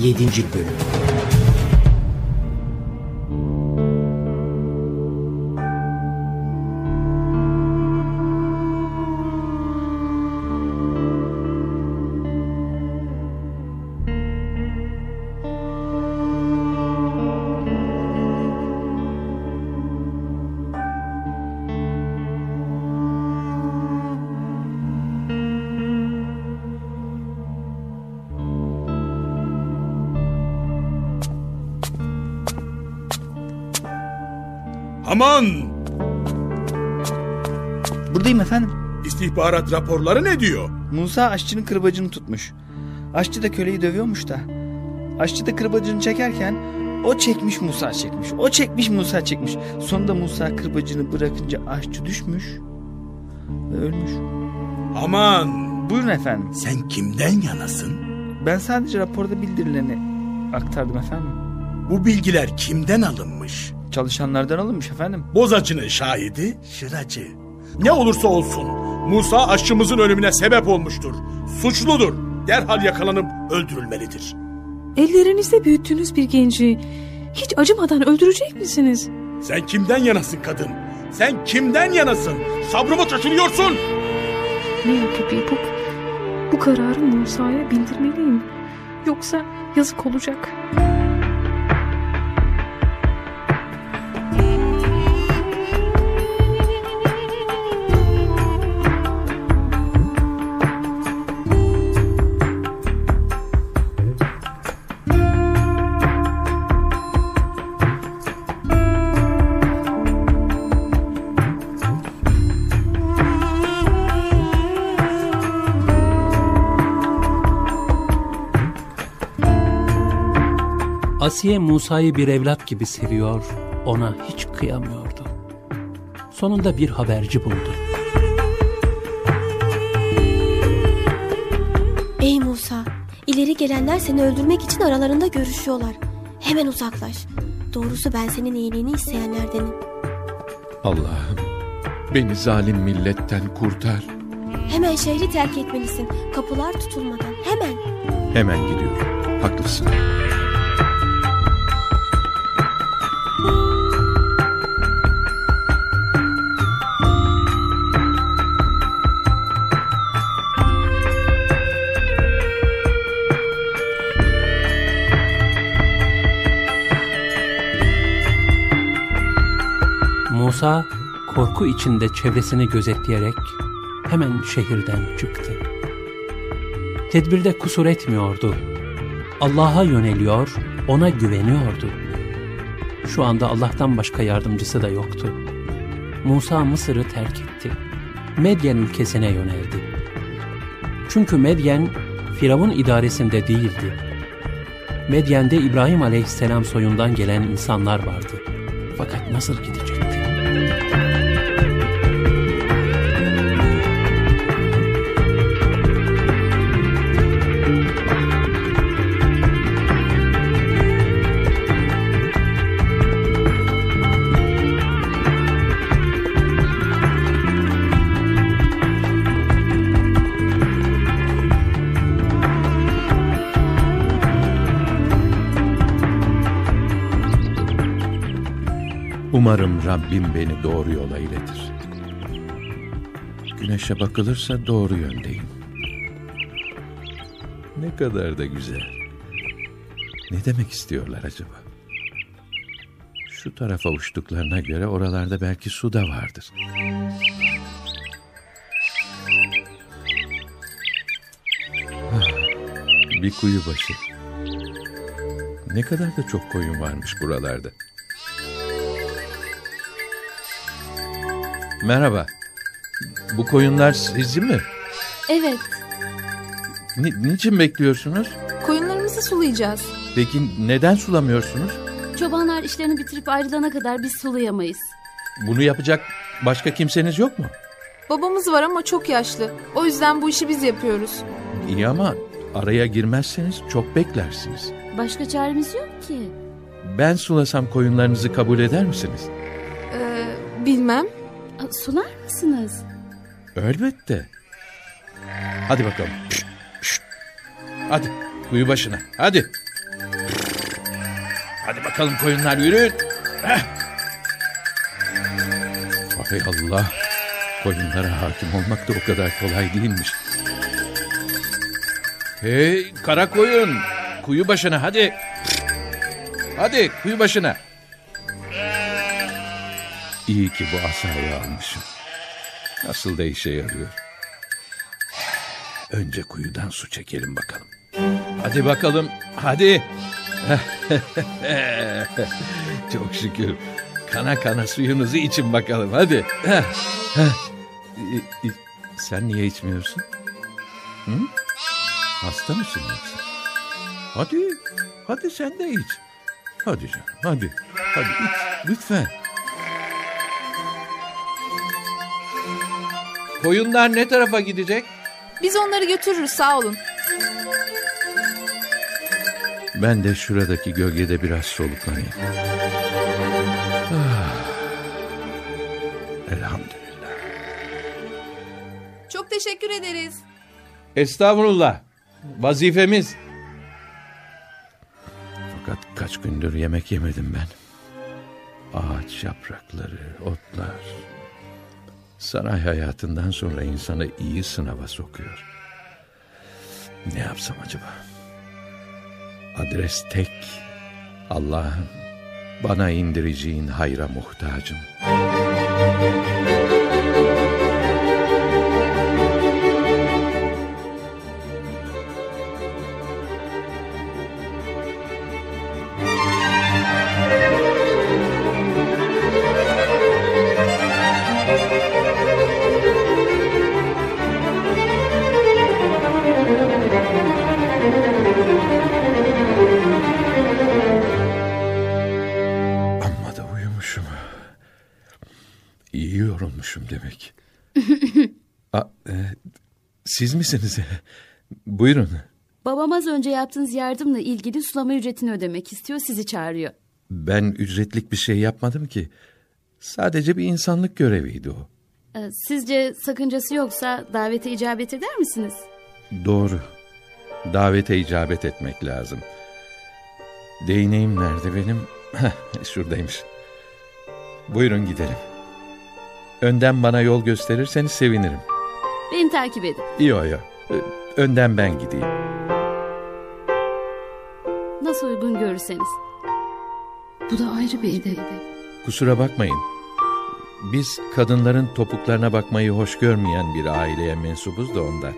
7. Bölüm Aman! Buradayım efendim. İstihbarat raporları ne diyor? Musa aşçının kırbacını tutmuş. Aşçı da köleyi dövüyormuş da. Aşçı da kırbacını çekerken o çekmiş Musa çekmiş. O çekmiş Musa çekmiş. Sonunda Musa kırbacını bırakınca aşçı düşmüş ve ölmüş. Aman! Buyurun efendim. Sen kimden yanasın? Ben sadece raporda bildirileni aktardım efendim. Bu bilgiler kimden alınmış? Çalışanlardan alınmış efendim. Bozacının şahidi Şıracı. Ne olursa olsun Musa aşçımızın ölümüne sebep olmuştur. Suçludur. Derhal yakalanıp öldürülmelidir. Ellerinizde büyüttüğünüz bir genci hiç acımadan öldürecek misiniz? Sen kimden yanasın kadın? Sen kimden yanasın? Sabrımı taşırıyorsun. Ne yapayım bu, bu kararı Musa'ya bildirmeliyim. Yoksa yazık olacak. Asiye Musa'yı bir evlat gibi seviyor, ona hiç kıyamıyordu. Sonunda bir haberci buldu. Ey Musa, ileri gelenler seni öldürmek için aralarında görüşüyorlar. Hemen uzaklaş. Doğrusu ben senin iyiliğini isteyenlerdenim. Allah'ım beni zalim milletten kurtar. Hemen şehri terk etmelisin. Kapılar tutulmadan hemen. Hemen gidiyorum. Haklısın. Korku içinde çevresini gözetleyerek hemen şehirden çıktı. Tedbirde kusur etmiyordu. Allah'a yöneliyor, ona güveniyordu. Şu anda Allah'tan başka yardımcısı da yoktu. Musa Mısır'ı terk etti. Medyen ülkesine yöneldi. Çünkü Medyen Firavun idaresinde değildi. Medyen'de İbrahim aleyhisselam soyundan gelen insanlar vardı. Fakat nasıl gidecekti? Umarım Rabbim beni doğru yola iletir. Güneşe bakılırsa doğru yöndeyim. Ne kadar da güzel. Ne demek istiyorlar acaba? Şu tarafa uçtuklarına göre oralarda belki su da vardır. Ah, Bir kuyu başı. Ne kadar da çok koyun varmış buralarda. Merhaba. Bu koyunlar sizin mi? Evet, Ni- niçin bekliyorsunuz? koyunlarımızı sulayacağız. Peki neden sulamıyorsunuz? Çobanlar işlerini bitirip ayrılana kadar biz sulayamayız. Bunu yapacak başka kimseniz yok mu? Babamız var ama çok yaşlı. O yüzden bu işi biz yapıyoruz. İyi ama araya girmezseniz çok beklersiniz. Başka çaremiz yok ki. Ben sulasam koyunlarınızı kabul eder misiniz? Ee, bilmem. Sular mısınız? Elbette. Hadi bakalım. Hadi kuyu başına hadi. Hadi bakalım koyunlar yürüyün. Heh. Hay Allah. Koyunlara hakim olmak da o kadar kolay değilmiş. Hey kara koyun. Kuyu başına hadi. Hadi kuyu başına. İyi ki bu asayı almışım. Nasıl da işe yarıyor. Önce kuyudan su çekelim bakalım. Hadi bakalım, hadi. Çok şükür. Kana kana suyunuzu için bakalım, hadi. Sen niye içmiyorsun? Hı? Hasta mısın yoksa? Hadi, hadi sen de iç. Hadi canım, hadi. Hadi iç, lütfen. Koyunlar ne tarafa gidecek? Biz onları götürürüz sağ olun. Ben de şuradaki gölgede biraz soluklanayım. Ah. Elhamdülillah. Çok teşekkür ederiz. Estağfurullah. Vazifemiz. Fakat kaç gündür yemek yemedim ben. Ağaç yaprakları, otlar. Saray hayatından sonra insanı iyi sınava sokuyor. Ne yapsam acaba? Adres tek. Allah'ım bana indireceğin hayra muhtacım. Amma İyi yorulmuşum demek. A, e, siz misiniz? Buyurun. Babam az önce yaptığınız yardımla ilgili sulama ücretini ödemek istiyor, sizi çağırıyor. Ben ücretlik bir şey yapmadım ki. Sadece bir insanlık göreviydi o. Ee, Sizce sakıncası yoksa davete icabet eder misiniz? Doğru. Davete icabet etmek lazım. Değneğim nerede benim? Şuradaymış. Buyurun gidelim. Önden bana yol gösterirseniz sevinirim. Beni takip edin. Yo yo. Ö- Önden ben gideyim. Nasıl uygun görürseniz. Bu da ayrı bir edep. Kusura bakmayın. Biz kadınların topuklarına bakmayı hoş görmeyen bir aileye mensubuz da ondan.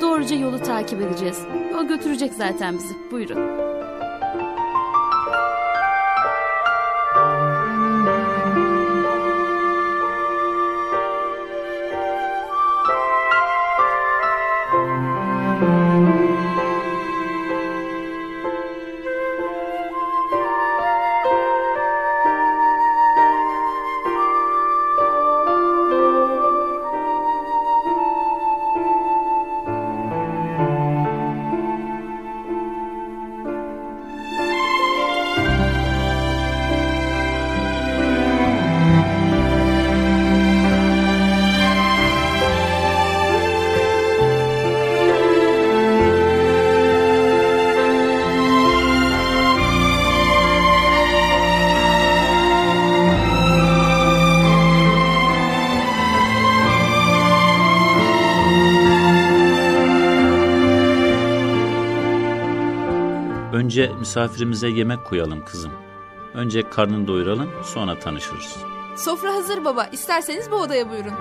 Doğruca yolu takip edeceğiz. Yol götürecek zaten bizi. Buyurun. Önce misafirimize yemek koyalım kızım. Önce karnını doyuralım, sonra tanışırız. Sofra hazır baba. İsterseniz bu odaya buyurun.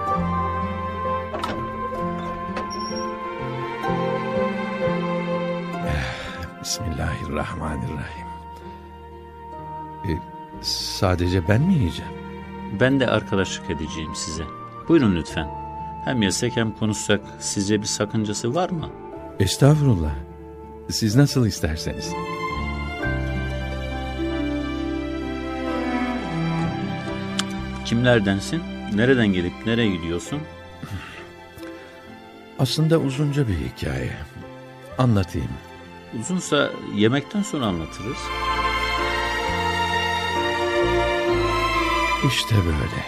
Bismillahirrahmanirrahim. E, sadece ben mi yiyeceğim? Ben de arkadaşlık edeceğim size. Buyurun lütfen. Hem yesek hem konuşsak sizce bir sakıncası var mı? Estağfurullah. Siz nasıl isterseniz. Kimlerdensin? Nereden gelip nereye gidiyorsun? Aslında uzunca bir hikaye. Anlatayım. Uzunsa yemekten sonra anlatırız. İşte böyle.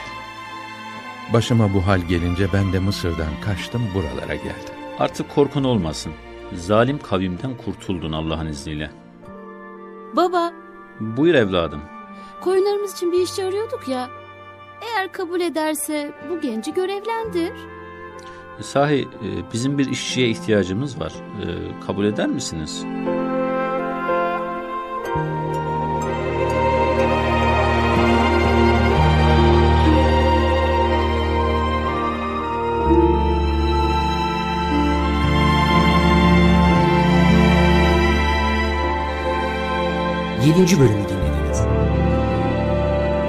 Başıma bu hal gelince ben de Mısır'dan kaçtım buralara geldim. Artık korkun olmasın. Zalim kavimden kurtuldun Allah'ın izniyle. Baba, Buyur evladım. Koyunlarımız için bir işçi arıyorduk ya. Eğer kabul ederse bu genci görevlendir. Sahi e, bizim bir işçiye ihtiyacımız var. E, kabul eder misiniz? Yedinci bölümü dinlediniz.